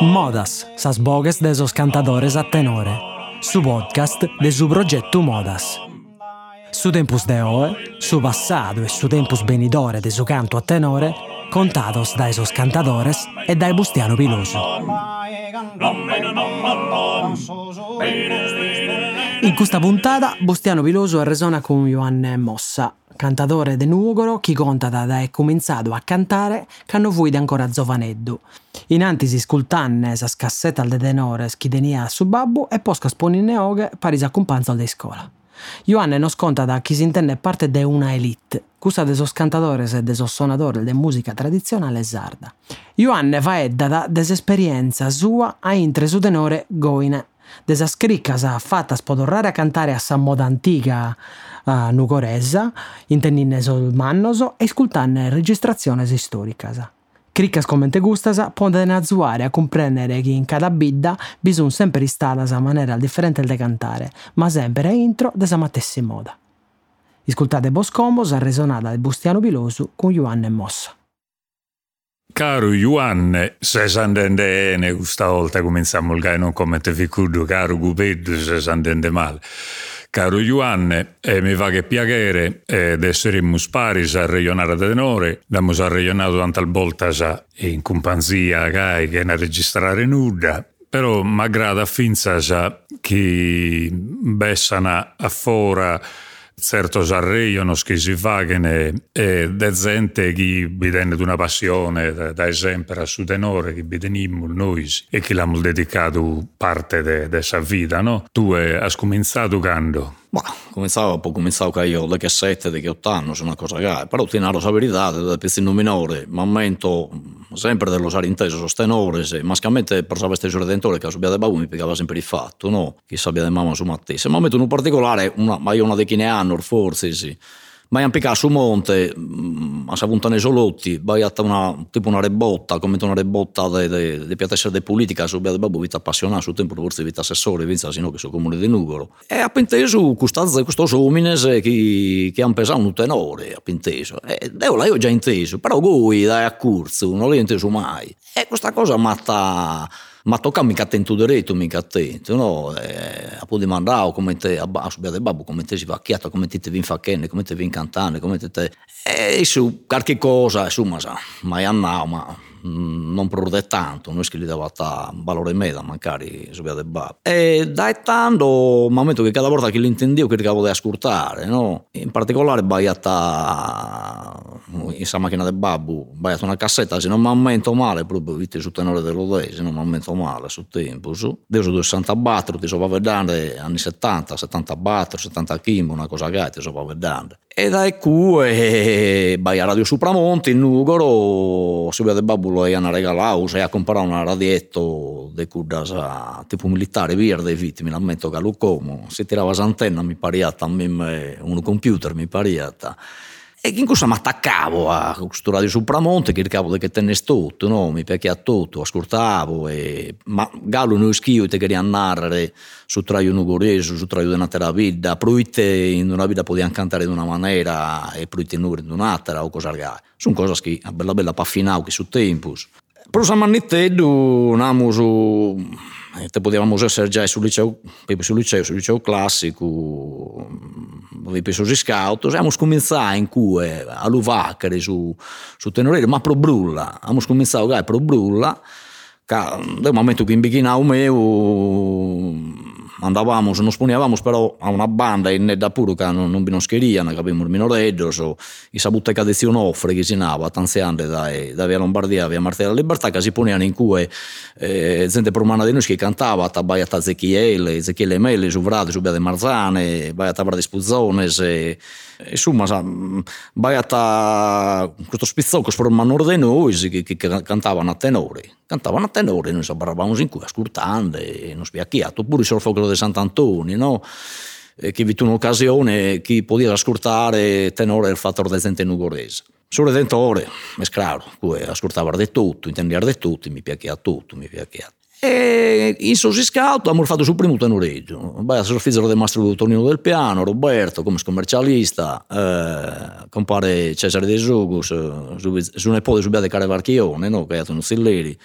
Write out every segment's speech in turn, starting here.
Modas, sas bogues de esos cantadores a tenore. Su podcast de su progetto Modas. Su tempus de oe, su passado e su tempus benidore de su canto a tenore, contados da esos cantadores e dai Bustiano Piloso. In questa puntata Bustiano Piloso resona con Ioanne Mossa, cantatore de Nugoro chi conta da è cominciato a cantare canno fuide ancora giovaneddu. In antisi scultanne sa scassetta de tenore chi tenia a su babbu e posca sponinne oghe paris accumpanzo de scuola. Ioanne nos conta da chi si intende parte de una elite, cusa de sos cantadores e de sos sonadores de musica tradizionale sarda. Ioanne fa edda da desesperienza sua a intre su tenore goine de sas criccas fattas podorrare a cantare a sa moda antica Nugoresa, intendinne sul mannos e scultanne registrazioni storicas. Criccas commente gustas poden azzuare a comprendere che in cada bidda bisogna sempre istada a maniera differente de cantare, ma sempre intro de sa matessi moda. Iscultate Boscombos a resonata di Bustiano Pilosu con Ioanne Mossa. Caro Ioanne, se s'andende questa volta cominciamo il gai non come te ficudo, caro Gubeddu, se s'andende male. Caro Ioanne, eh, mi va che piacere eh, essere in Musparis a regionare da tenore, abbiamo regionato tante volte in compagnia che ne registrare nuda, però mi aggrada finza che bessano a fora certo sarreiono che si fagano e de gente che bidenne una passione da, da esempio su tenore che bidenimmo noi e che l'abbiamo dedicato parte della sua vita no? tu hai cominciato quando? Ma cominciavo, poi cominciavo che io da che sette, da che otto anni, una cosa che però ti narro la verità, da piccino minore, ma momento sempre dello usare inteso sostenore, se mascamente per sapere stesso redentore che subia de babu mi piegava sempre il fatto, no? Chi sabbia de mamma su mattese, ma momento in particolare, una, ma io una decine anni, forse sì, ma in piccato su monte, mm, a Savuntane Solotti, vai a una, tipo una rebotta, come una rebotta di piatessere di politica, su Biade Babbo, vita appassionata, su tempo forse vita assessore, vinza sino che sono comune di Nugoro. E ha penteso questo, questo uomines che, che hanno pesato un tenore, ha penteso. E devo l'ho già inteso, però voi dai a curso, non l'ho inteso mai. E questa cosa matta ma tocca mica attento diretto, mica attento, no? E, a poi mandare come te, a, a subire del babbo, come te si va chiato, come te vi fa chenne, come te vi cantare, come te... E su qualche cosa, insomma, sa, ma è andato, ma non produce tanto, non è che gli dava valore meda, magari subia del babbo. E dai tanto, momento che cada volta che l'intendevo cercavo di ascoltare, no? In particolare baiata in sa macchina del babbo, baiata una cassetta, se non mi aumento male, proprio viste su tenore dell'Odei, se non mi aumento male su tempo, su. Io sono 64, ti so vedendo anni 70, 74, 70 km, una cosa che ti so vedendo. E da ecco, e vai a Radio Supramonte in Nugoro, si vede babbulo e hanno regalato, se ha comprato una radietto di cudasa tipo militare, via dei vittimi, l'ammetto che Lucomo, si tirava l'antenna, mi pariata, un computer mi pariata. E in cosa mi attaccavo a questo radio Supramonte, che cercavo che tenesse tutto, no? mi piaceva tutto, ascoltavo, e... ma Gallo non schio te queria narrare su traio nugorese, su traio di una vita, proite in una vita potevano cantare in una maniera e proite in un'altra o cosa Sono cose che a bella bella paffinau che su tempus. Però San Manniteddu namo su te potevamo essere già sul liceo, sul liceo, sul liceo classico, vi penso si scout, abbiamo cominciato in cui a luvacare su, su tenorere, ma pro brulla, abbiamo cominciato pro brulla, che nel momento che in bichinau meu andavamo, non sponiavamo però a una banda in da puro che non, non vi scheriano, che abbiamo il minoreggio, so, i sabutte che si offre che si nava tanziante da, da via Lombardia, via Martella Libertà, che si ponevano in cui eh, gente romana di noi che cantava, tabaia a Ezechiele, Ezechiele Mele, su Vrade, su Via de Marzane, vai a Tabrade Spuzzone, se, insomma, sa, vai a questo spizzocco sformano di noi che, che, che cantavano a tenore, cantavano a tenore, noi sabravamo in cui ascoltando e non spiacchiato, oppure il folklore di Sant'Antonio, no? che vi un'occasione chi poteva ascoltare tenore il fattore del gente nugorese. Sul Redentore, è chiaro, ascoltava di tutto, intendeva di tutto, mi piaceva tutto, mi piaceva. E in suo scout abbiamo fatto sul primo tenoreggio. Beh, figlio del mastro Tonino del Piano, Roberto come commercialista, eh, compare Cesare De Zugus, su, su nepote su Biade Carevarchione, no? che è un Silleri,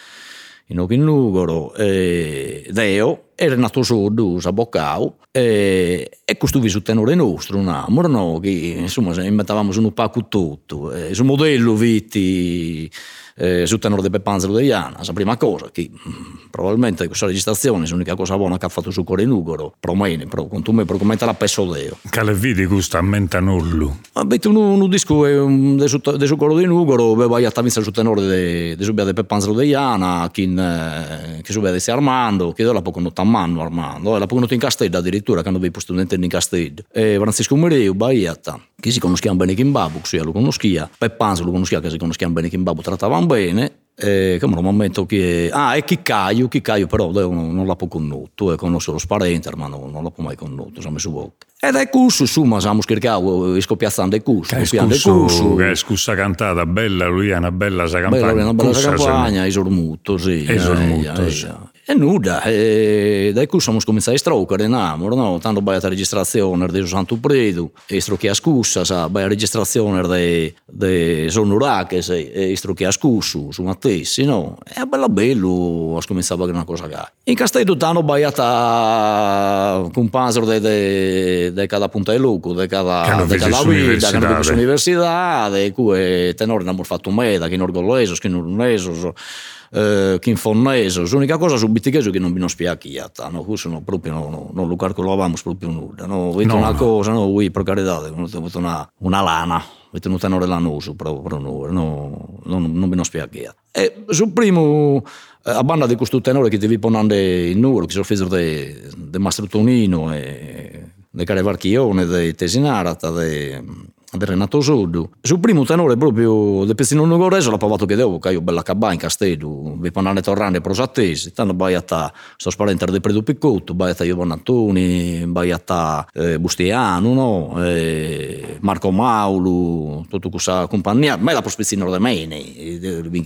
in Ochinnugoro, eh, Deo, era nato sordo, Boccau, e, e questo su tenore nostro, un amore, no? che insomma inventavamo un pacco tutto, eh, su modello vitti eh, sul tenore di Peppanzelo di Iana, la prima cosa, che mm, probabilmente questa registrazione è l'unica cosa buona che ha fatto su Core Nugoro, però me, però con tu me, però come te la peso Deo. Che le vedi questo a mente nullo? Vabbè, tu un disco di su Coro di Nugoro, vai a tavinza sul tenore di subia di Peppanzelo di Iana, che, eh, subia di Armando, che la poco notte a mano Armando, la poco notte in Castello addirittura, che hanno visto studenti in Castello, e Francisco Mereu, Baietta, che si conosciamo bene Kimbabu, sia lo conoscia, Peppanzelo lo conoscia, che si conosciamo bene Kimbabu, trattavano bene, eh, come un momento che ah è Chiccaio Chiccaio però non, non l'ha più conosciuto e conosco lo sparente ma non, non l'ha mai conosciuto siamo su bocca ed è curso insomma siamo scherzato scoppiazzando il curso che scusso che è scussa cantata bella lui è una bella sa campagna bella, una bella sa campagna esormuto sì esormuto sì E nuda, e dai cu somos cominciati a stroccare, namoro, no? Tanto vai a registrazione di Santo Predu, e strocchi a scussa, sa, vai a registrazione di, di Sonurache, e strocchi a scusso, su Mattessi, no? E bella bello, ho cominciato a una cosa che. In Castello tanto vai a de di cada punta di luco, di cada, de cada vita, che non finisce l'università, di cui eh, tenore abbiamo fatto meda, che in orgoglioso, che in eh, che in fonneso, l'unica cosa su Bitticheso che non non spiacchiata, no? questo no, proprio no, no, non lo calcolavamo proprio nulla, no? Avete no, una cosa, no, voi per carità, avete una, una lana, avete un tenore lanoso proprio, no, no, non, non non spiacchiata. E sul primo, eh, a banda di questo tenore che ti vi ponendo in numero, che sono figlio di Mastro Tonino e di Carevarchione, di Tesinarata, di del Renato Soddu. Sul primo tenore proprio del Pezzino Nugoreso l'ha provato che devo, che io bella cabà in Castello, vi panane torrane prosattesi, tanto vai a ta, sto spalenter di Predu Piccotto, vai a ta Iovan Antoni, vai a ta eh, Bustiano, no? eh, Marco Maulu, tutta questa compagnia, ma è la prospezzino da mene,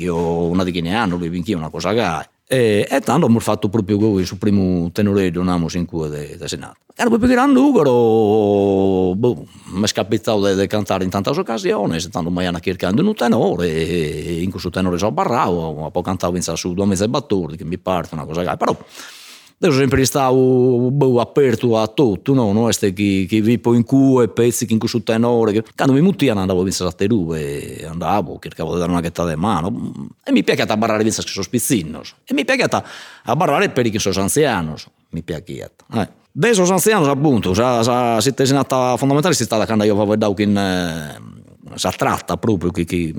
una di Chineano, vi una cosa che e, e tanto abbiamo fatto proprio così, sul primo tenoreggio andiamo in cura del Senato. E poi perché era Ugaro, boh, mi è capitato di cantare in tante occasioni, tanto mai hanno cercato un tenore, in questo tenore sono barravo, poi cantavo in su due mezze battute, che mi parte una cosa. Però sono sempre stato boh, aperto a tutto, no? non è che, che vi poi in culo e pezzi che in questo tenore. Che... Quando mi muttiano andavo a pensare a te e andavo, cercavo di dare una chetta di mano. E mi piace a barrare pensa che sono spizzinos. E mi piace a barrare per i sono anziani. Mi piace. Eh. Dei sono anziani appunto, sa, sa, si è stata fondamentale, si è stata quando io avevo veduto che eh, si tratta proprio che, che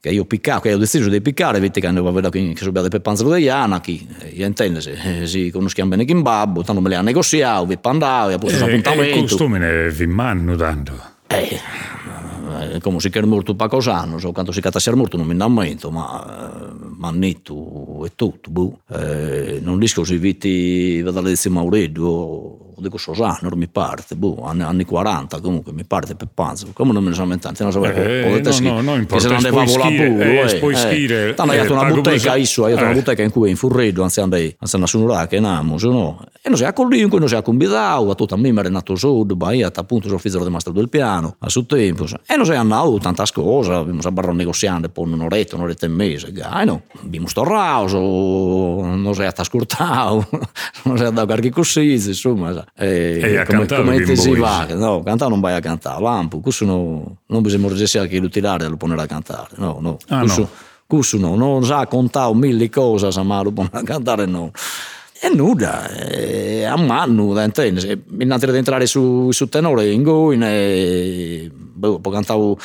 che io piccavo, che ho deciso di piccare, vedi che hanno veduto che sono per panzero di Iana, che io intendo, se, si conosciamo bene in babbo, tanto me le ha negoziato, vi pandavo, ha posto eh, appuntamento. E questo me ne vi manno tanto. Eh, come si chiama molto poco sanno, so quanto si catassi molto non mi innamento, ma ma netto e tutto, boh. eh, non riesco così vitti da decima Mauredo dico Sosano, mi parte, boh, anni, anni 40 comunque, mi parte per Panzo, come non me ne sono mentati, non so eh, no, no, no, che se non fa volare pure, eh, poi schire, tanto hai eh, una bottega, isso, hai una bottega in cui in Furredo, anzi andai, anzi andai su che namo, no, e non si è con lingue, non si è con bidau, a tutta me mi era nato sud, bai, appunto sono figlio del mastro del piano, a suo tempo, e non si è andato tanta cosa, abbiamo sabato negoziando poi un'oretta, un'oretta e mese, gai, no, abbiamo sto rauso, non si è ascoltato, non si è dato qualche così, insomma, eh, a come, come ti si va no cantare non vai a cantare. L'ampo questo no, non bisogna morgersi che l'utilare lo ponere a cantare. No no. Ah, questo, no. questo no. Non sa contare mille cose ma lo ponere a cantare no. È nuda, è a mano, innanzitutto entrare su, su tenore in Goin, boh, può cantare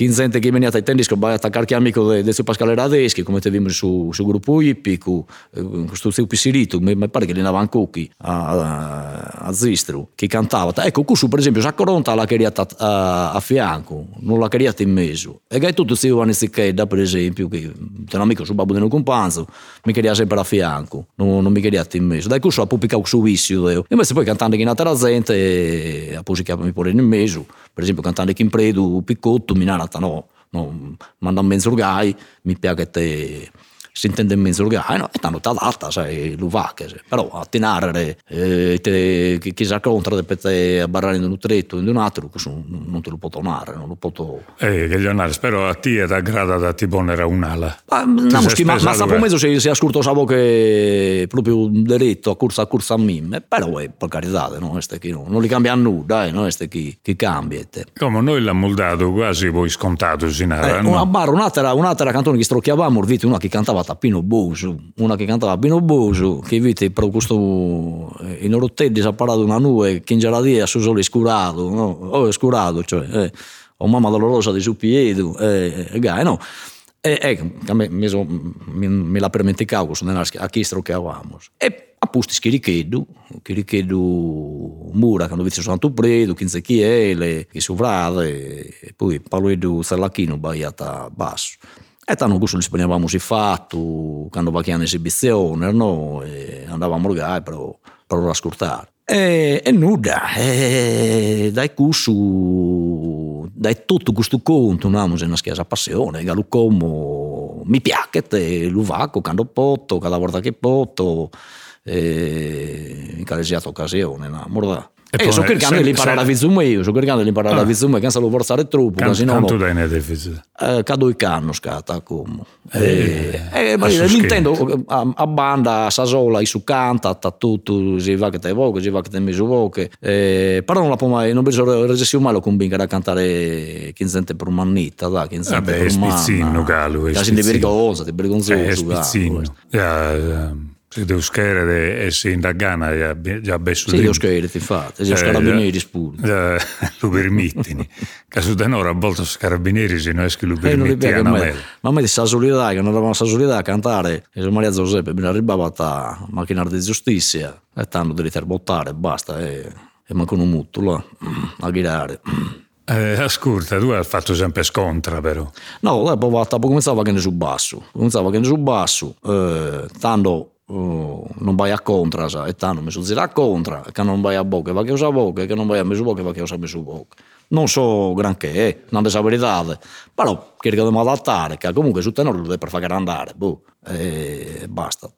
15 kemi një ataj tenis, kër bëja ta karkjami dhe, dhe su paskalera dhe eski, kome të vimë su, su grupu i piku, kështu eh, se u pisiritu, me, me pare che li andavano cucchi a, a, a Zistru, che cantava. Ecco, Cussu per esempio, già Coronta l'ha creata a, a fianco, non la creata in mezzo. E che tutti si vanno Sicchedda, per esempio, che è un amico, suo babbo di un companzo, mi crea sempre a fianco, non, non mi crea in mezzo. Dai, Cussu ha pubblicato questo vizio. E invece poi cantando in altra gente, ha pubblicato mi pure in mezzo, per esempio cantando in Predu, Picotto, Minara minare no, no, mandam ben surgai, mi piace te si intende in mezzo organo, no? e tanto adatta, sai, va, però a tenere, eh, te, chi si incontra per te a barrare in un tretto in un altro, non te lo può tornare, non lo può... Eh, che gli onare, spero a te è da grada da ti ponere un'ala. Ma, no, ma, ma sta mezzo si, si ascolta sa che proprio diretto a corsa a corsa a me, però è per carità, no? No? non li cambia nulla, eh, no? Chi, chi cambia. Come noi l'abbiamo dato quasi voi scontato, Sinara. Eh, una barra, un'altra, un'altra canzone che strocchiavamo, una che cantava Tappino Bosu, una che cantava Pino Bosu, che vite per questo eh, in Orottelli si è parlato una nube che in Geladia su solo scurato, no? Oh, scurato, cioè, eh, o mamma dolorosa di su piede, eh, eh, no? E, ecco, me, me, me, me la permeticavo a chi strocchiavamo. E apposto schirichedu, schirichedu mura quando vizio Santo Predo, 15 chiele, che sovrade, e poi Paolo Sarlacchino baiata basso. E tanto questo li spegnavamo si fatto, quando va in esibizione, no? E andavamo a giocare per, per ascoltare. E, e nulla, e dai curso, dai tutto questo conto, è una schiesa passione, come mi piace, lo vacco, quando poto, cada volta che poto, e in qualsiasi occasione, no? Morda. E io sto cercando di imparare a vizzume io, sto cercando di imparare a vizzume, che se lo forzare troppo, can, sennò... Quanto dai ne deficit? Eh, cado i canno scatta, come. Eh, eh, eh, l'intendo a, a banda, a sasola, su canta, a tutto, si va che te voce, si va che te meso voce, eh, però non la può mai, non penso resessio mai lo convinca a cantare 15 per un mannita, da, 15 Vabbè, per un manna. Vabbè, è spizzino, Galo, è spizzino. Ti vergognosa, ti vergognoso. È spizzino. Se devo scherare e si indagana già, besso Sì, io scherzo, infatti, già carabinieri spuri. Già, lo permettini. Caso da a volte i carabinieri se non eschi lo permettiano eh, Ma a me di Sasolidà, che non eravamo a Sasolidà a cantare, e Maria Giuseppe mi arrivava a macchina di giustizia, e tanto di riterbottare, basta, e, e mancano un mutto là, a girare. Eh, ascolta, tu hai fatto sempre scontra però. No, poi cominciava che ne su basso, cominciava che ne su basso, eh, tanto Uh, non vai a contra, sa, e tanto mi sono a contra, che non vai a bocca, va che usa bocca, che non vai a mesu bocca, va che usa mesu bocca. Non so granché, eh, non è la verità, però cerco di adattare, che comunque su tenore lo devo far andare, boh, e basta.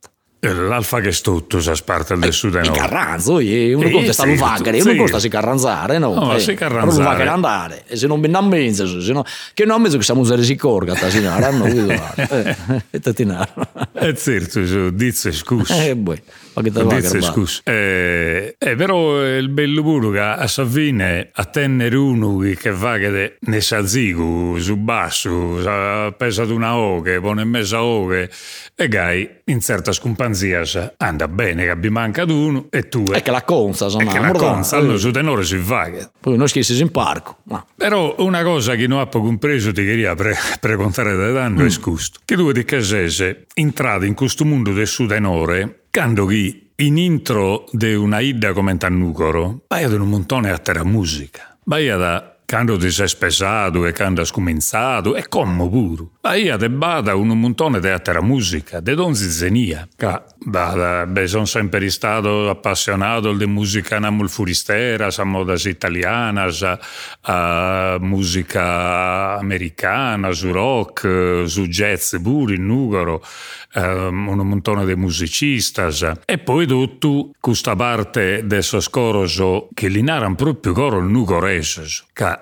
L'alfa che tutto sa parte del sud e Carranzo, uno sì, conta sta sì, vagare, uno conta si carranzare, no? No, eh, si carranzare. Non vagare andare, e se non ben a mezzo, se no, che non mezzo che siamo usare si corga, ta signora, no, eh, e tatinare. E certo, dizze scusa. Eh, beh. Dice, scusa. Eh, eh, però il bello pure che a Savine a tenere uno che va che ne sa zigu su basso, pesa una oche, pone in mezzo a oche, e gai in certa scompanzia anda bene che abbi mancato uno e tu è che la conza è che la conza allora su tenore si va poi noi schiessi in parco ma. però una cosa che non ho compreso ti queria pre, precontare da danno mm. è scusto che tu di casese entrate in questo mondo del su tenore quando chi in intro di una idea come Tannucoro vai ad un montone a terra musica. Vai da quando ti sei spesato e quando hai scominciato, e come pure. Ma io te bada un montone di altra musica, di donzi zenia. Bada, beh, sono sempre stato appassionato di musica namul furistera, sa moda italiana, sa uh, musica americana, su rock, su jazz pure, in Nugoro, um, un montone di musicisti. E poi tutto questa parte del suo scoroso che li naran proprio coro il nugorese, che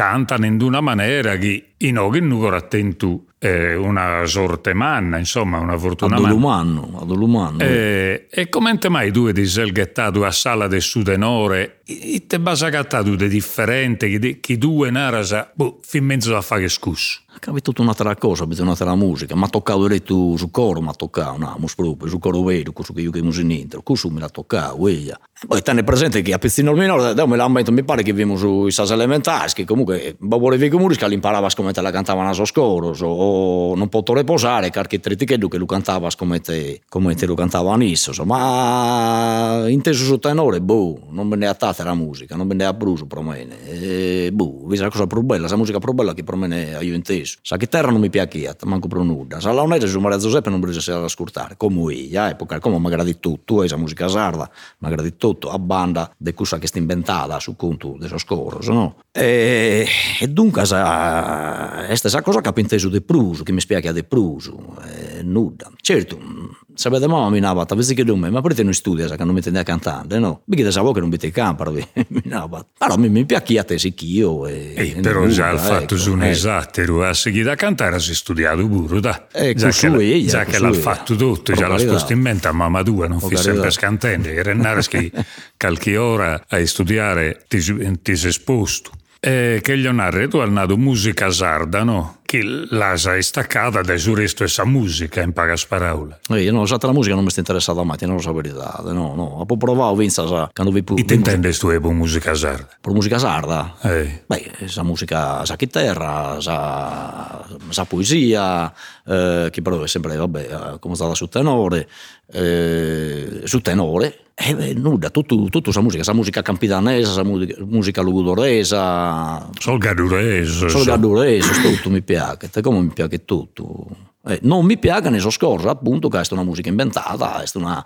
cantano in una maniera che in ogni nugoro attento eh, una sorte manna, insomma, una fortuna manna. Adolumanno. Eh, e come mai tu hai selgettato a sala del sudenore e te basa cattato di differente che, due narasa, boh, fin mezzo a fare scusso. Capi tutta un'altra cosa, un'altra musica. Mi ha toccato detto su coro, mi ha toccato, no, proprio, su coro vero, questo che io che muso in intro, questo mi ha toccato, quella. Poi tenere presente che a Pezzino Minore, da me l'ambiente mi pare che vivimo sui sas elementari, che comunque, babore vecchio murisca l'imparava come te la cantavano a scoro, o non posso riposare, perché tritichedo che lo cantava come te, come te lo cantava adesso, ma inteso su tenore, boh, non me ne tata la musica, non me ne ha bruso per me, e, boh, vedi la cosa più bella, la musica più bella che me io inteso. Sa chitarra non mi piace, manco per nulla. Sa launetta su Maria Giuseppe non bisogna ad ascoltare, come io, eh, perché come mi gradi tutto, tu hai la musica sarda, mi gradi tutto, a banda di cosa che sta inventata su conto del suo scoro, no? E E, e dunque, questa è la cosa che ho inteso di pruso, che mi spiega di pruso, e nulla. Certo, sapete mamma mi navata, vedi che dumme, ma perché non studia, che non mi tende a cantare, no? Perché sapevo che non mi te campa, mi navata. Però mi, mi piacchia te sì io. E, e però già il fatto su un esatto, a seguire a cantare si è studiato pure, da. Eh, già che, ella, già che l'ha fatto tutto, già l'ha sposto in mente a mamma tua, non fi sempre scantente, che Rennare che qualche ora a studiare ti, ti sei esposto. E che gli onare tu hai nato musica sarda, no? Che la sei staccata dai su resto essa musica in paga sparaula. Eh, io non so, la musica non mi sta interessata mai, non lo so verità, no, no. Ho provato, vinza, sa, quando vi E ti intendi tu per musica sarda? Per musica sarda? Eh. Beh, sa musica, sa chitarra, sa, sa poesia, eh, che però è sempre, vabbè, eh, come stata su tenore, eh, su tenore, e eh, nulla, tutto sa musica, sa musica campidanese, sa musica, musica lugudoresa. Sol gadurese. Sol gadurese, tutto mi piace, come mi piace tutto. Eh, non mi piace ne so scorso appunto che è una musica inventata, è una,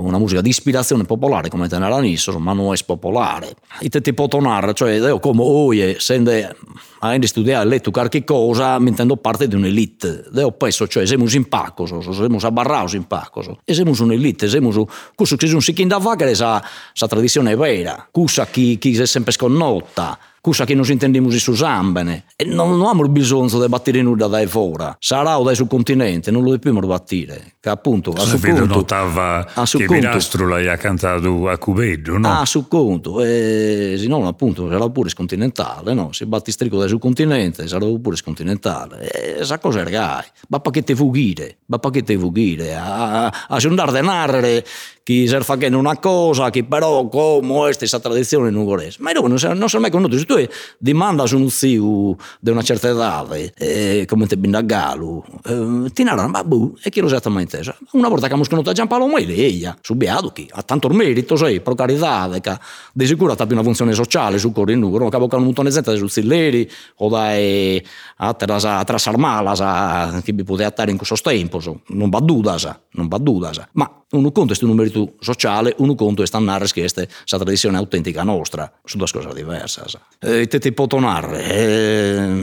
una musica di ispirazione popolare come tenere all'inizio, ma non è popolare. E te ti può tornare, cioè io come oie, sende a studiare, letto qualche cosa, mi intendo parte di un'elite. Io penso, cioè, siamo in pacco, siamo abbarraus in pacco, e siamo un'elite, siamo questo che si chi da che sa, sa tradizione vera, cosa chi, chi è sempre sconnota cosa che non intendiamo su Zambene. E non, non abbiamo bisogno di battere nulla dai fuori. Sarà o dai sul continente, non lo dobbiamo battere. Che appunto, a su conto... notava a su che Virastro l'hai cantato a Cubeddo, no? Ah, su conto. E, se no, appunto, sarà pure scontinentale, no? Se batti strico dai sul continente, sarà pure scontinentale. E sa cosa è, ragazzi? Ma perché te fuggire? Ma perché te fuggire? A, a, a andare a narrare chi si fa una cosa, che però come è questa tradizione non vuole. Ma io non sono mai conosciuto. Se tu dimanda su un zio di una certa età, eh, come te binda gallo, eh, ti narrano, ma boh, e chi lo esattamente? Una volta che abbiamo conosciuto Giampaolo è lei, su Beato, chi ha tanto merito, sai, per carità, che di sicuro ha una funzione sociale su corri numero, che aveva un montone di gente su zilleri, o dai a trasarmala, che vi poteva stare in questo tempo, non va duda, non va duda, ma uno conto è un merito sociale, uno conto è stannare schieste sa tradizione autentica nostra, sono due cose diverse. E te ti può tornare. Eh,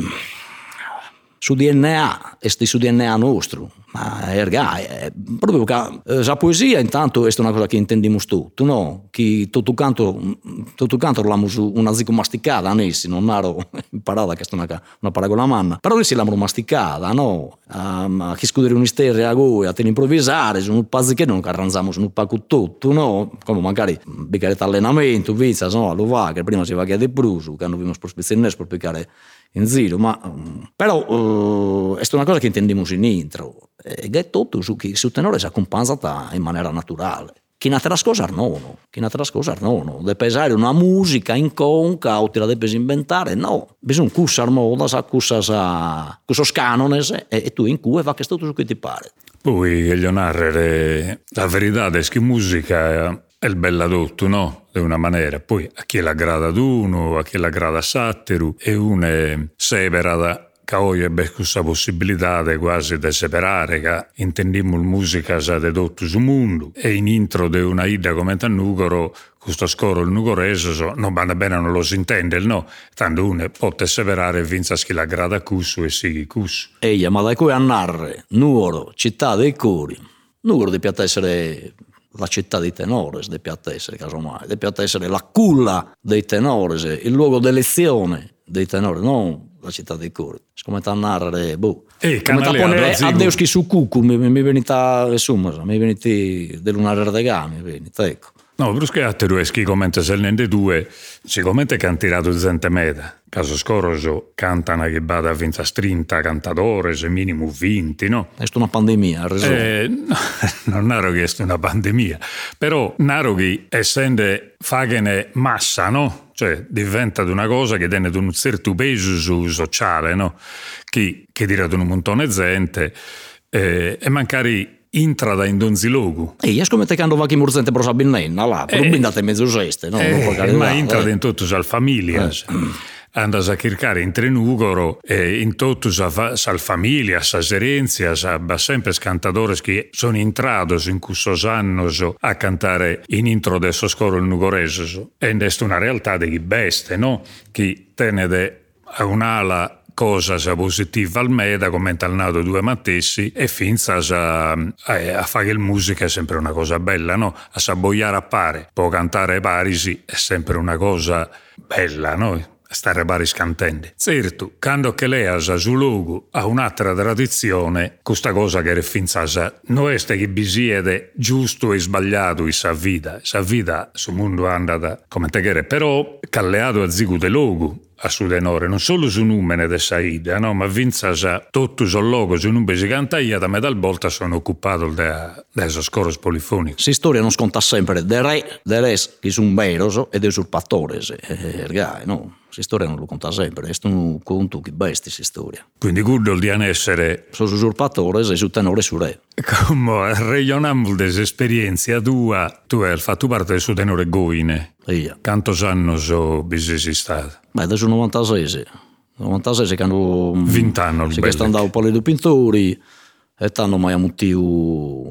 su DNA, esti su DNA nostro, ma ergai, è proprio che eh, la poesia intanto è una cosa che intendiamo tutti, no? Che tutto canto, tutto canto una zico masticata, nessi, non ero imparata che è una, una paragola manna, però nessi l'abbiamo masticata, no? Um, che scudere un'isteria a voi, a te improvvisare, su un pazzi che non arranziamo su un pacco tutto, no? Come magari un bicchiere allenamento, vizza, no? Lo va, che prima si va a chiedere bruso, che hanno visto per spezzare per piccare in giro, ma però uh, è una cosa che intendiamo in intro, e è tutto su che su tenore si accompagna in maniera naturale. Chi un'altra cosa non, chi un'altra cosa non, deve pesare una musica in conca o te la deve inventare, no, bisogna cussare moda, sa cussa sa, cussos canones e, e tu in cui fa che tutto su che ti pare. Poi, Leonardo, la verità è che musica è il bella tutto, no? Di una maniera. Poi a chi l'aggrada d'uno, a chi l'aggrada sattiru, e uno severa da oggi è questa possibilità di quasi di separare, che intendiamo musica di tutto il mondo, e in intro di una ida come Tannugoro, questo scoro il nugorese so, non va bene, non lo si intende, no? Tanto uno può separare finza che la grada cussu e sigui cussu. Eia, ma da cui a narre, Nuoro, città dei cori, Nuoro deve essere la città dei tenores di Piattesere, casomai, di Piattesere la culla dei tenores, il luogo d'elezione dei tenori, non la città dei cori. Come a narrare, boh. E come a ponere a Deuschi su cucu, mi, mi venuta, insomma, mi è venuta dell'unare regami, venuta, ecco. No, perché a te che commenta se ne due, sicuramente che hanno tirato gente meta. Caso scorso cantano che vada a 30 cantatori, se minimo 20, no? È una pandemia, eh, no, non è che è una pandemia, però naro che essendo fagene massa, no? Cioè diventa una cosa che tiene un certo peso sociale, no? Che, che tira un montone di gente eh, e magari intrada in donzilogu. E io scommetto che hanno vacchi murzente probabilmente, là, però eh, andate mezzo geste, no? Eh, ma intrada eh. in tutte le famiglie. Eh. Andas a cercare in Trenugoro e in tutte le famiglie, le erenzia, ha sempre cantatori che sono entrados in questo anno a cantare in intro adesso scoro il nugorese. E è una realtà di beste, no? Che tiene a un'ala cosa sia positiva commenta al nato due mattessi e finza a, a, a fare il musica è sempre una cosa bella, no? A sabboiare a pare, può cantare Parisi è sempre una cosa bella, no? stare pari scantende. Certo, quando che lei ha su luogo a un'altra tradizione, questa cosa che è finzasa non è che bisiede giusto e sbagliato in sa vita. Sa vita sul mondo è andata come te che però calleato a zigu de logo a Sudenore, non solo su numene de saida, no? ma vinza sa tutto sul logo su canta io da me dal volta sono occupato da esos scoros polifonici. Si storia non sconta sempre de re, de res che sono veros ed usurpatores, eh, ergai, no? Si storia non lo conta sempre, è un conto che besti si storia. Quindi Guddol di essere... Sono usurpatores e su tenore su re. Come regionammo delle esperienze a tua, tu hai fatto parte del suo tenore goine. Iya. Quanto anni so bisesi stato? Beh, adesso 96. 96 che hanno... 20 anni. Sì, che stanno da un po' di pittori e tanto mai avuto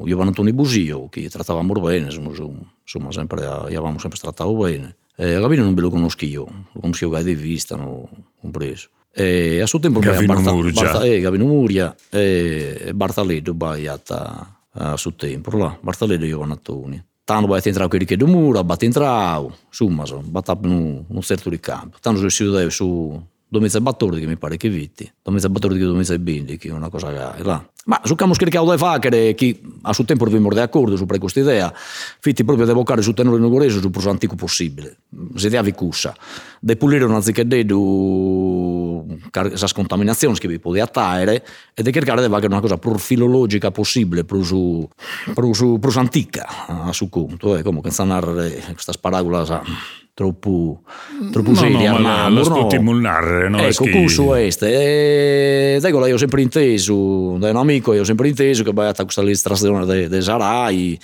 Giovanni Antonio Busio, che trattavamo bene, insomma, sempre, avevamo sempre trattato bene. Eh, Gavino non me lo conosco io, lo conosco io di vista, no, compreso. E a suo tempo Gavino Barta, Murgia. Barta, eh, Gavino Muria e Bartaledo baiata a suo tempo, là. Bartaledo e Giovanni Antonio. Tanto vai entrare quelli che do mura, batte entrare, insomma, batte in un certo di campo. Tanto si chiudeva su Domizia Battordi che mi pare che vitti, Domizia Battordi che Domizia Bindi, che è una cosa che è là. Ma su come scricchiamo da facere, che a suo tempo dobbiamo d'accordo su questa idea, fitti proprio di evocare sul tenore nugorese sul più antico possibile. Ti cussa, di pulire una zicchededo questa scontaminazione che vi può attare e di cercare di fare una cosa più filologica possibile, più, su, più, su, più antica a suo conto, eh, come senza narrare questa sparagola troppo, troppo no, seria. No, ma lo no. stimolare, no? Ecco, che... questo è. E, ecco, io ho sempre inteso, da un amico, io ho sempre inteso che vai a questa illustrazione dei Sarai,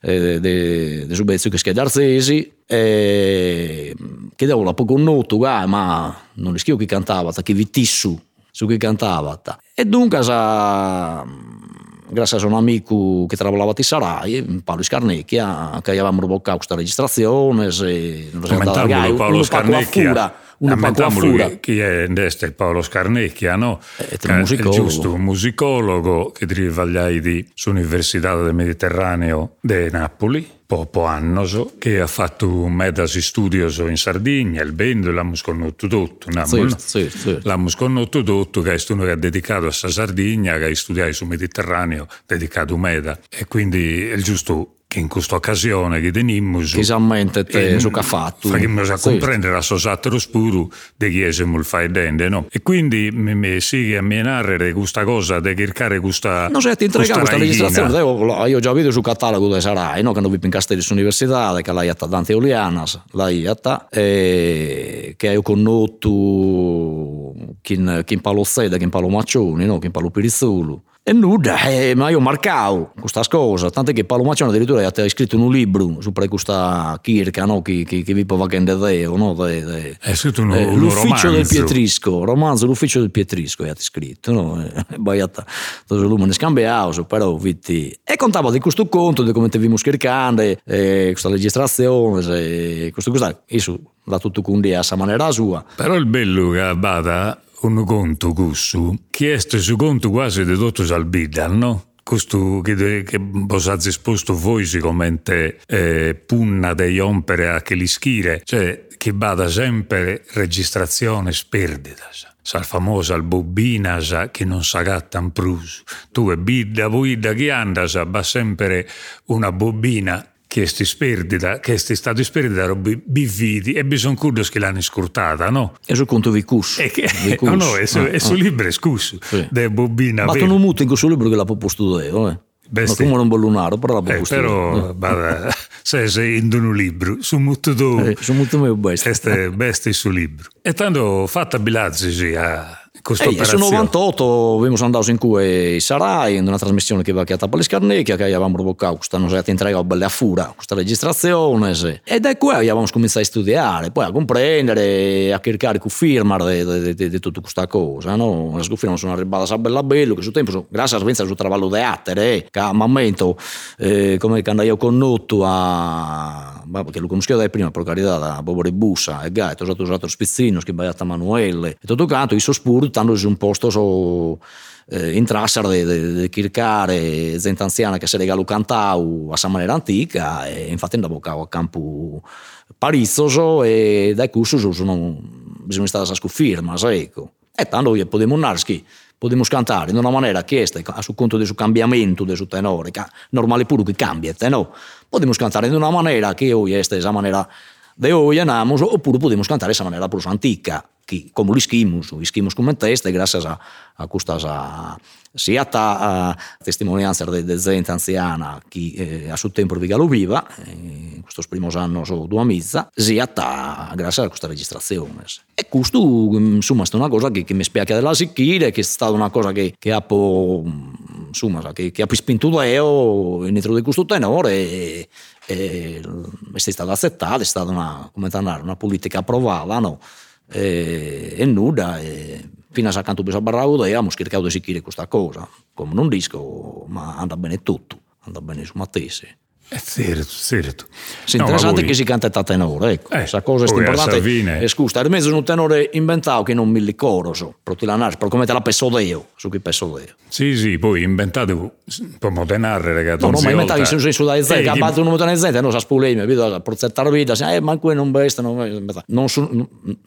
dei Subezio che scheda Arzesi, e, che devo la poco noto, ma non rischio chi cantava, chi vittissu su chi cantava. E dunque, sa grazie a un amico che lavorava a Sarai, Paolo Scarnecchia, che avevamo reboccato questa registrazione. Se, Commentavolo Paolo Scarnecchia. Uno Ammettiamolo chi è in Paolo Scarnecchia, no? È un musicologo. giusto, un musicologo che travagliai di Università del Mediterraneo di Napoli, poco annos, che ha fatto un medasi studios in Sardegna, il bendo, l'hanno sconosciuto tutto. Sì, sì, sì. L'hanno sconosciuto tutto, che è uno che ha dedicato a Sardegna, che ha studiato sul Mediterraneo, dedicato a Meda. E quindi è giusto che in questa occasione che teniamo esattamente te su che ha fatto facciamo a comprendere la sosatero spuru di chi siamo il fai dente no? e quindi mi, mi a me narrare questa cosa di cercare questa no se ti entrega questa, registrazione io, io già vedo sul catalogo di Sarai no? che non vi in Castelli Università che l'hai atta Dante Olianas l'hai atta e che ho conosciuto chi in Palo Sede chi in Palo Maccioni no? chi in Palo Pirizzolo e nulla, eh, ma io marcavo questa cosa, tanto che Paolo Macciano addirittura ha scritto un libro su questa kirka no? che, che, che vi può vendere Deo, no? de, de, è scritto un, eh, un l'ufficio romanzo. del Pietrisco, romanzo l'ufficio del Pietrisco, ha scritto, no? Baiata, tutto l'uomo scambiato, però vitti. e contava di questo conto, di come ti vimmo scherzando, eh, questa registrazione, eh, questo, questo, io da tutto con a sa maniera sua. Però il bello che bada un conto cussu, che è su conto quasi di tutto salbidal, no? Questo che, che ha esposto voi sicuramente eh, punna dei ompere a che li schire, cioè che bada sempre registrazione sperditas sa famosa bobina che non s'agattan prus. Tu e bidda, buida che andas, va sempre una bobina che sti sperdita, che sti stato sperdita robi bividi e bisogna curdos che l'hanno scurtata, no? E su conto vi cus. E che, no, no, è su, ah, è su ah. libro è scus, sì. de bobina. Ma tu non muti in questo libro che l'ha proposto io, eh? Besti. Ma come non bollunaro, però la eh, però, bada, se sei in un libro, su molto tu. Eh, su molto mio bestia. Queste bestie sul libro. E tanto fatta bilazzi sì, a Ehi, operazione. 98 abbiamo andato in cui Sarai in una trasmissione che va chiamata per le scarnecchie che avevamo provocato questa nostra entrega belle a fura questa registrazione sì. e da qui abbiamo cominciato a studiare poi a comprendere a cercare con firma di, di, di, tutta questa cosa no? le firme sono arrivate a bella bello che su tempo sono, grazie a Svenza sul traballo di attere eh, che a momento eh, come quando io conosco a ma, che lo conoscevo dai prima, Procarietà, da Bobore Bussa, e Gaeto, usato usato Spizzino, che baiata Manuele, e tutto quanto, i sospur, tanto un posto so, eh, in Trassar di cercare gente anziana che se regalo cantau a sa maniera antica, e infatti andavo a campo parizzoso e dai curso sono, sono state a scuffirma, ecco. E tanto io potevo andare, podemos cantare in una maniera che a su conto del suo cambiamento del suo tenore che normale pure che cambia no? podemos cantare in una maniera che hoy este esa manera de hoy anamos oppure podemos cantare esa manera plus antica che come li schimus li schimus come teste grazie a, a questa sia a testimonianza di de gente anziana che eh, a suo tempo vigalo viva eh, in questo primo anno so due mizza sia a, grazie a questa registrazione. E questo insomma è una cosa che, che mi spiace della sicchire che è stata una cosa che, che ha insomma che, che ha spinto io dentro di questo tenore e, e è stata accettata è stata una, una politica approvata no? E, e nulla e fino a per barraudo e abbiamo cercato di sicchire questa cosa come non disco ma anda bene tutto anda bene su Mattese È certo, certo. Sì, no, interessante che si canta a tenore, ecco. Eh, Questa cosa è importante. E scusa, è mezzo un tenore inventato che non mi ricordo, so, protilanare, per come te la peso io, su chi peso io. Sì, sì, poi inventato, te narrare, ragazzi. No, no, ma inventato in senso da zente, che ha battuto un montone di gente, non sa spulemi, vedo, per zettare vita, eh, ma qui non besta, non, non, su,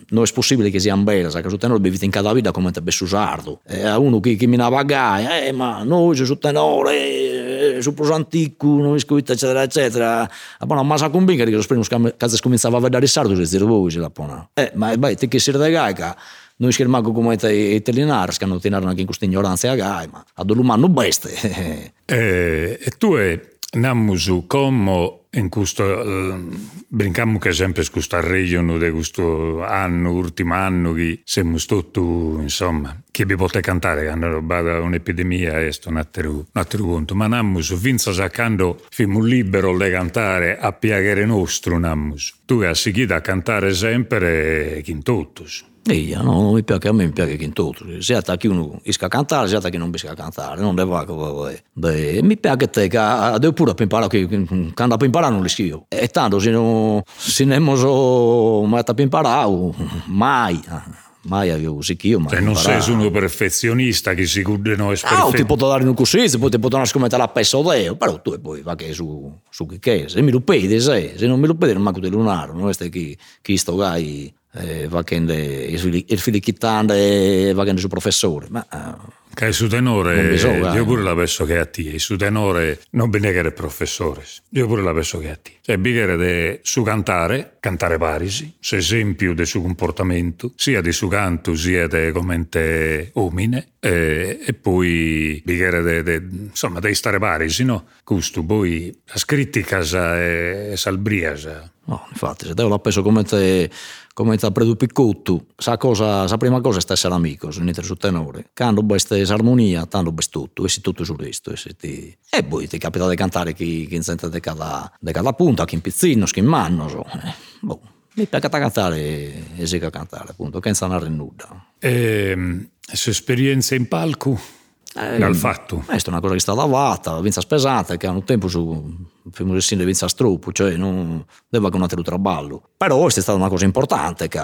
non è possibile che sia bella, sa che su tenore bevi in cada vita come te bessusardo. E a uno che, che mi navaga, eh, ma noi su tenore, su proso antico, non iscuita, eccetera, eccetera. Poi una massa convinta che lo primo cazzo cominciava a vedere sardo, si dire voi, la pona. Eh, ma beh, te che si da gaica, noi schermago come te italianari, che hanno tenuto anche in questa ignoranza a gai, ma ad un umano beste. Eh, e tu è namusu come in questo eh, brincammo che sempre su questa regione di questo anno, ultimo anno che siamo stati insomma che vi potete cantare che hanno rubato un'epidemia e sto un altro, conto. Ma namusu finza sacando fimo libero di cantare a piacere nostro namusu tu hai seguito a cantare sempre chi in tuttos Io, no, non mi piace, a me mi piace che in tutto, sia che uno riesca a cantare, sia che non riesca a cantare, non deve fare Mi piace te che devo pure imparare, che quando ho imparato non li scrivo. E tanto se non se ne so mai a imparare, mai, mai avevo sicchio, mai cioè non sei uno perfezionista che si cude no è Ah, ti posso dare un così, poi ti posso scommettere la peso deo, però tu poi va che su, su che che, se mi lo pedi, se, se non mi lo pedi non manco di lunare, non è che, che sto gai eh, va che il figlio chittante va che su professore, ma... Eh, che su tenore, bisogna, io pure la penso che a te, su tenore non benegare professore, io pure la penso che a te. Cioè, bighere su cantare, cantare parisi, se esempio del suo comportamento, sia di su canto sia di commente omine, e, e poi bighere de, de, insomma, devi stare parisi, no? Questo poi la critica è salbriasa. No, infatti, se te l'ho penso come te come ti ha preso piccotto, sa cosa, sa prima cosa è essere amico, se non su tenore. Quando questa armonia, tanto best tutto, e si tutto questo. E, ti... e poi ti capita di cantare chi, chi sente di cada, cada punta, chi in pizzino, chi in mano. So. Eh, boh. Mi piace cantare e si cantare, appunto, che non è nulla. E, sue esperienze in palco? Eh, dal fatto. Questa è una cosa che sta lavata, vinza pesante, che hanno tempo su film di vinza struppo, cioè non deve che un altro traballo. Però è stata una cosa importante che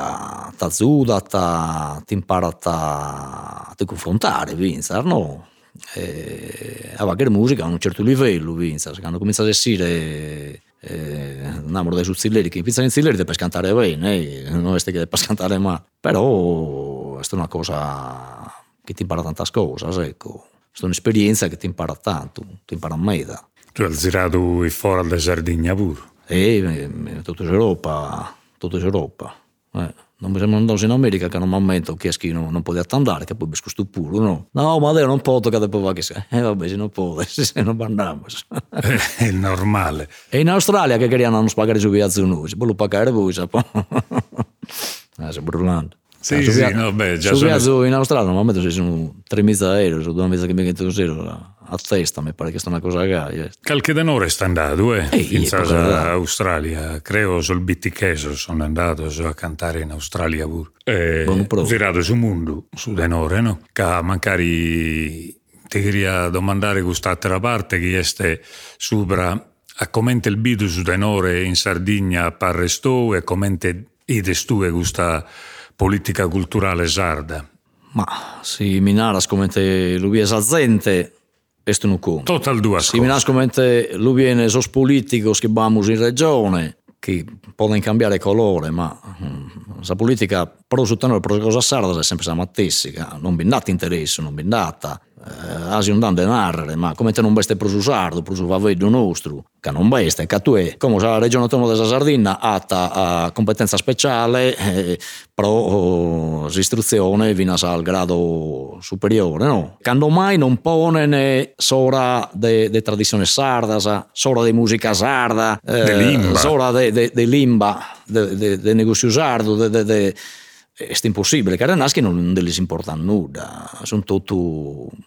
ti aiuta, ti impara a ti confrontare, vinza, no? E aveva che musica a un certo livello, vinza, quando comincia a essere eh, andiamo dai suzzilleri che iniziano in zilleri per cantare bene, eh, non è che per cantare male, però è una cosa che ti impara tante cose, ecco. È un'esperienza che ti impara tanto, ti impara a meda. Tu hai girato fuori da Sardegna pure? Eh, tutta Europa, tutta Europa. Eh. Non mi sembra andato in America che in un momento che non, non poteva andare, che poi mi scusto pure, no? No, ma io non posso, che dopo va che sei. Eh vabbè, se non può, se non andiamo. È normale. E in Australia che querían non pagare su viaggio noi, poi lo pagare voi, sapete? Eh, si brullando. Sì, Su sì, no, beh, già sono- viaggio in Australia normalmente ci sono tre mesi aerei, su due mesi che mi metto così a testa, mi pare che sta una cosa che Qualche denaro è andato, eh, Ehi, in è proprio là. Australia. Credo sul BTK sono andato a cantare in Australia pure. E girato sul mondo, su denaro, no? Che magari ti queria domandare quest'altra parte che è sopra a commente il bidu su denore in Sardegna parrestò e commente i testue questa politica culturale sarda. Ma si minaras come lui è gente, questo non conta. Total due Si minas come lui viene sos politicos che vamos in regione, che possono cambiare colore, ma la politica pro su tenore pro cosa sarda è sempre la matessica, non bindata interesse, non bindata. Eh, asi non dan denarre, ma come te non beste pro su sardo, pro su vaveddo nostro, che non beste, che tu è, come la regione autonoma della Sardegna ha a competenza speciale eh, pro oh, istruzione fino al grado superiore, no? Quando mai non pone né sora de, de tradizione sarda, sa- sora de musica sarda, eh, De limba. sora de, de, de limba, de, de, de negozio sardo, de, de, de, è impossibile, che Renaschi non, non gli importa nulla, sono tutti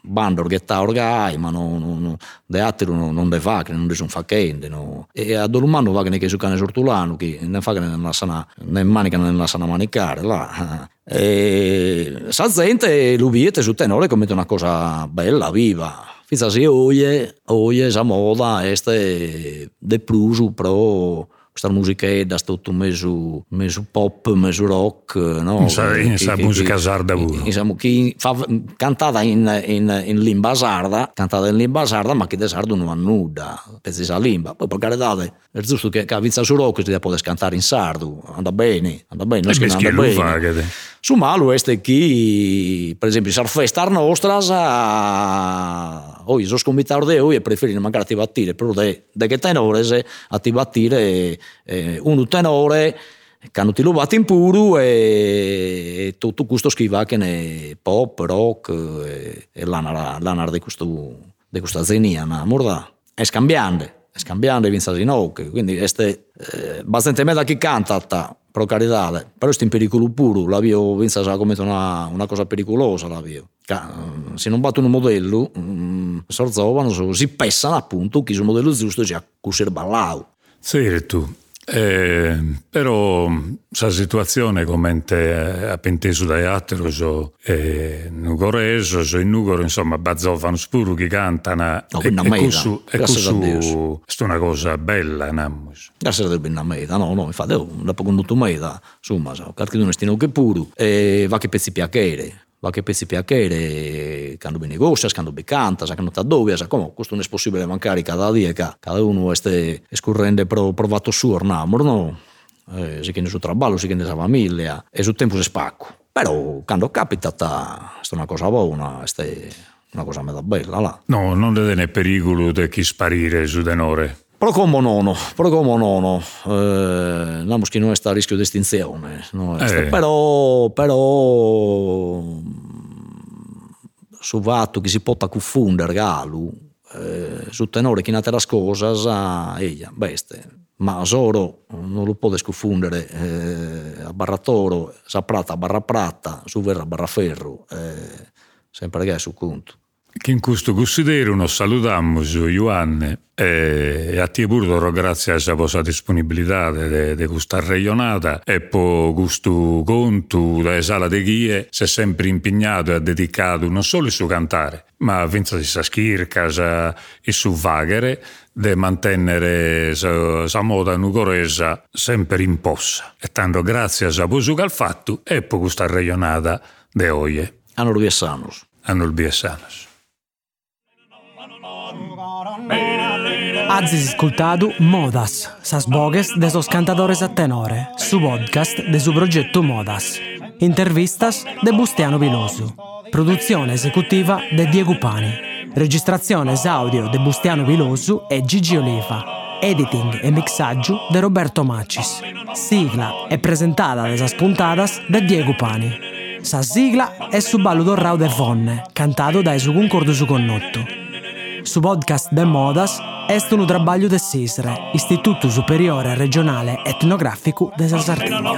bando orghetta orgai, ma non, non, de altri non, non de fa, che non de sono facende, no. E a Dolumano va che che su cane sortulano, che ne fa che ne lasciano, ne manica ne lasciano manicare, là. E sa gente l'ubiete su tenore come una cosa bella, viva. Fizza si oie, oie, sa moda, este de plusu, pro questa musichetta, tutto mesu, mesu pop, mesu rock, no? Chi- musica sarda pure. Diciamo, chi fa, cantata in, in, in limba sarda, cantata in limba sarda, ma chi de sardo non ha nulla, pezzi sa limba. Poi per carità, è giusto che, che a Vizza su rock si deve cantare in sardo, anda bene, anda bene, non è che che anda bene. fa che Su malo este chi, per esempio, sar festar nostras a oi so scomitaro de oi e preferire magari ti battire, però de che tenore se a ti battire eh, un tenore hanno ti rubato in puro e, e tutto questo schiva che ne pop, rock e, e l'anar, l'anar di questo di questa zenia, morda è scambiante, è scambiante vinza di noc, quindi este eh, bastante da chi canta ta, pro carità, però sto in pericolo puro, la vio vinza sa come una, una cosa pericolosa la vio. Ca- Se non battono un modello, mm, sorzovano, so- si pessano appunto chi sul modello giusto già cusser ballau. Tu. Eh, però la situazione come te ha penteso dai altri so eh, Nugoreso, so in Nugoro insomma bazzovano spuru che cantano No, e, una e questo e a questo è una cosa bella namos. Grazie del ben meta, no, no, infatti io dopo condotto meta, insomma, so, qualche uno stino che puro, e va che pezzi piacere, qualche PCPA che era, quando vi negocia, quando vi canta, quando ti sa come questo non è possibile mancare cada dia, cada uno este escurrende pro, provato suo ornamor, no? Eh, si chiede il suo traballo, si chiede la famiglia, e sul tempo si spacco. Però quando capita, sta una cosa buona, sta una cosa meda bella là. No, non è nel pericolo di chi sparire su denore. Pro como nono, pro como nono, eh, che non sta a rischio di estinzione, no? Eh. però, però su fatto che si può confondere galu, eh, su tenore che in altre cose, sa, eia, beste, ma solo non lo può confondere eh, a barra toro, sa prata a barra prata, su verra a barra ferro, eh, sempre che è su conto. Che in questo considero nos saludamos, Ioanne, e, a te pure grazie a vostra disponibilità di questa regionata e per questo conto da sala di guie si è sempre impegnato e ha dedicato non solo il suo cantare, ma vinto di sa schirca e su vaghere di mantenere sa moda nugoresa sempre in possa. E tanto grazie a voi al fatto e per questa regionata de oie, Hanno riesanos. hanno il Azis ascoltado Modas, sas bogues de sos cantadores a tenore, su podcast de su progetto Modas. Intervistas de Bustiano Viloso. Produzione esecutiva de Diego Pani. Registrazione audio de Bustiano Viloso e Gigi Oliva. Editing e mixaggio de Roberto Macis. Sigla è presentata de sas puntadas de Diego Pani. Sa sigla è su ballo do Rau de Vonne, cantato da su concordo su connotto. Su podcast de Modas est un trabalho de SISRE, Istituto Superiore Regionale Etnografico de Sardegna.